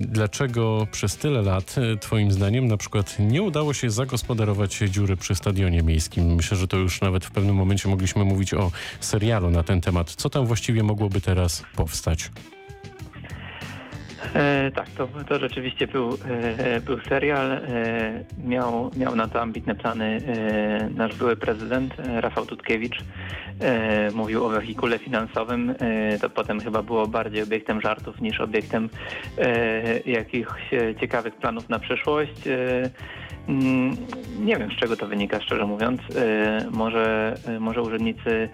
Dlaczego przez tyle lat, e, Twoim zdaniem, na przykład nie udało się zagospodarować dziury przy stadionie miejskim? Myślę, że to już nawet w pewnym momencie mogliśmy mówić o serialu na ten temat. Co tam właściwie mogłoby teraz powstać? E, tak, to, to rzeczywiście był, e, był serial. E, miał, miał na to ambitne plany e, nasz były prezydent e, Rafał Tutkiewicz. E, mówił o wehikule finansowym. E, to potem chyba było bardziej obiektem żartów niż obiektem e, jakichś e, ciekawych planów na przyszłość. E, mm, nie wiem, z czego to wynika, szczerze mówiąc. E, może, e, może urzędnicy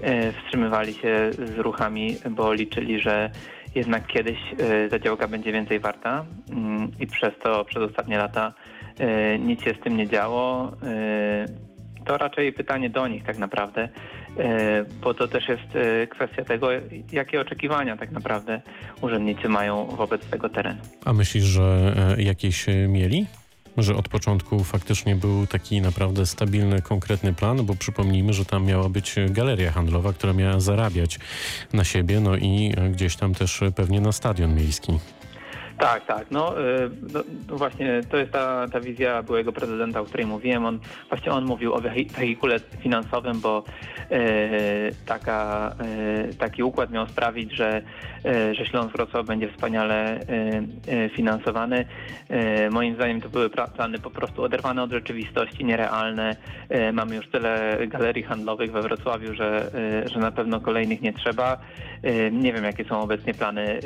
e, wstrzymywali się z ruchami, bo liczyli, że jednak kiedyś e, ta działka będzie więcej warta mm, i przez to przez ostatnie lata e, nic się z tym nie działo. E, To raczej pytanie do nich tak naprawdę, bo to też jest kwestia tego, jakie oczekiwania tak naprawdę urzędnicy mają wobec tego terenu. A myślisz, że jakieś mieli? Że od początku faktycznie był taki naprawdę stabilny, konkretny plan, bo przypomnijmy, że tam miała być galeria handlowa, która miała zarabiać na siebie, no i gdzieś tam też pewnie na stadion miejski. Tak, tak. No, y, no, no właśnie to jest ta, ta wizja byłego prezydenta, o której mówiłem. On właśnie on mówił o wehi- wehikule finansowym, bo y, taka, y, taki układ miał sprawić, że, y, że Śląsk Wrocław będzie wspaniale finansowany. Moim zdaniem to były plany po prostu oderwane od rzeczywistości, nierealne. Mamy już tyle galerii handlowych we Wrocławiu, że, że na pewno kolejnych nie trzeba. Nie wiem, jakie są obecnie plany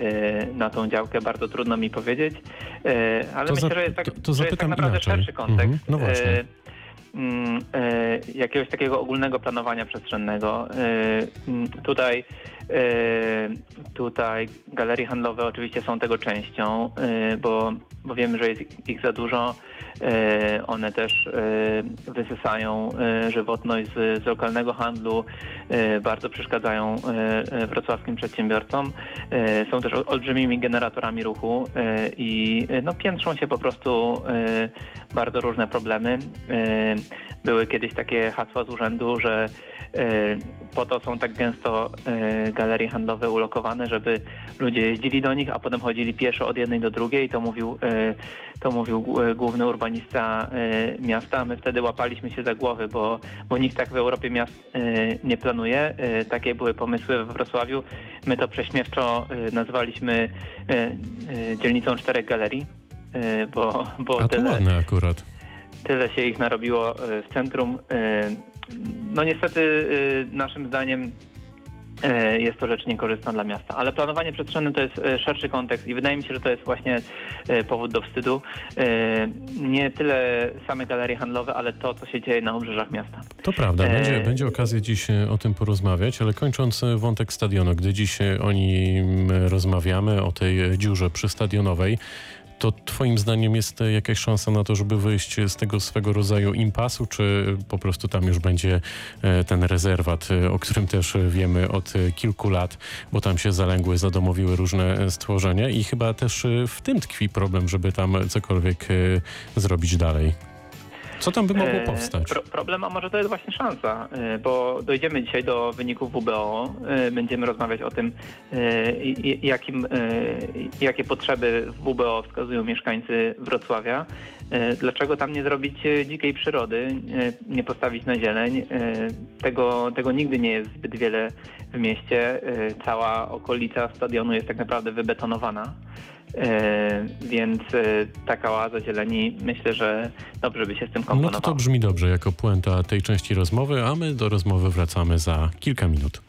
na tą działkę. Bardzo trudno mi powiedzieć, y, ale To myślę, że jest tak, to- to że jest tak naprawdę inaczej. szerszy kontekst. Mhm, no właśnie. y, mm, y, jakiegoś takiego ogólnego planowania przestrzennego. Y, Tutaj, y, tutaj galerie handlowe oczywiście są tego częścią, bo, bo wiemy, że jest ich za dużo. Y, One też y, wysysają y, żywotność z, z lokalnego handlu, bardzo przeszkadzają wrocławskim przedsiębiorcom. Są też ol- olbrzymimi generatorami ruchu i no, piętrzą się po prostu bardzo różne problemy. Były kiedyś takie hasła z urzędu, że po to są tak gęsto y, galerie handlowe ulokowane, żeby ludzie jeździli do nich, a potem chodzili pieszo od jednej do drugiej. To mówił, y, to mówił y, główny urbanista y, miasta. My wtedy łapaliśmy się za głowy, bo, bo nikt tak w Europie miast nie planuje. Takie były pomysły we Wrocławiu. My to prześmiewczo nazwaliśmy dzielnicą czterech galerii. Bo, bo A to tyle, ładne akurat. tyle się ich narobiło w centrum. No niestety y, naszym zdaniem y, jest to rzecz niekorzystna dla miasta, ale planowanie przestrzenne to jest y, szerszy kontekst i wydaje mi się, że to jest właśnie powód do wstydu. Nie tyle same galerie handlowe, ale to, co się dzieje na obrzeżach miasta. To prawda, E, będzie, będzie okazja dziś o tym porozmawiać, ale kończąc wątek stadionu, gdy dziś o nim rozmawiamy, o tej dziurze przystadionowej, to twoim zdaniem jest e, jakaś szansa na to, żeby wyjść z tego swego rodzaju impasu, czy po prostu tam już będzie e, ten rezerwat, e, o którym też wiemy od kilku lat, bo tam się zalęgły, zadomowiły różne stworzenia i chyba też w tym tkwi problem, żeby tam cokolwiek zrobić dalej. Co tam by mogło E, powstać? Pro, problem, a może to jest właśnie szansa, e, bo dojdziemy dzisiaj do wyników WBO, e, będziemy rozmawiać o tym, jakim, jakie potrzeby w WBO wskazują mieszkańcy Wrocławia. Dlaczego tam nie zrobić dzikiej przyrody, nie postawić na zieleń? Tego, tego nigdy nie jest zbyt wiele w mieście. Cała okolica stadionu jest tak naprawdę wybetonowana. E, więc e, taka oaza zieleni myślę, że dobrze by się z tym No komponowała. to to brzmi dobrze jako puenta tej części rozmowy, a my do rozmowy wracamy za kilka minut.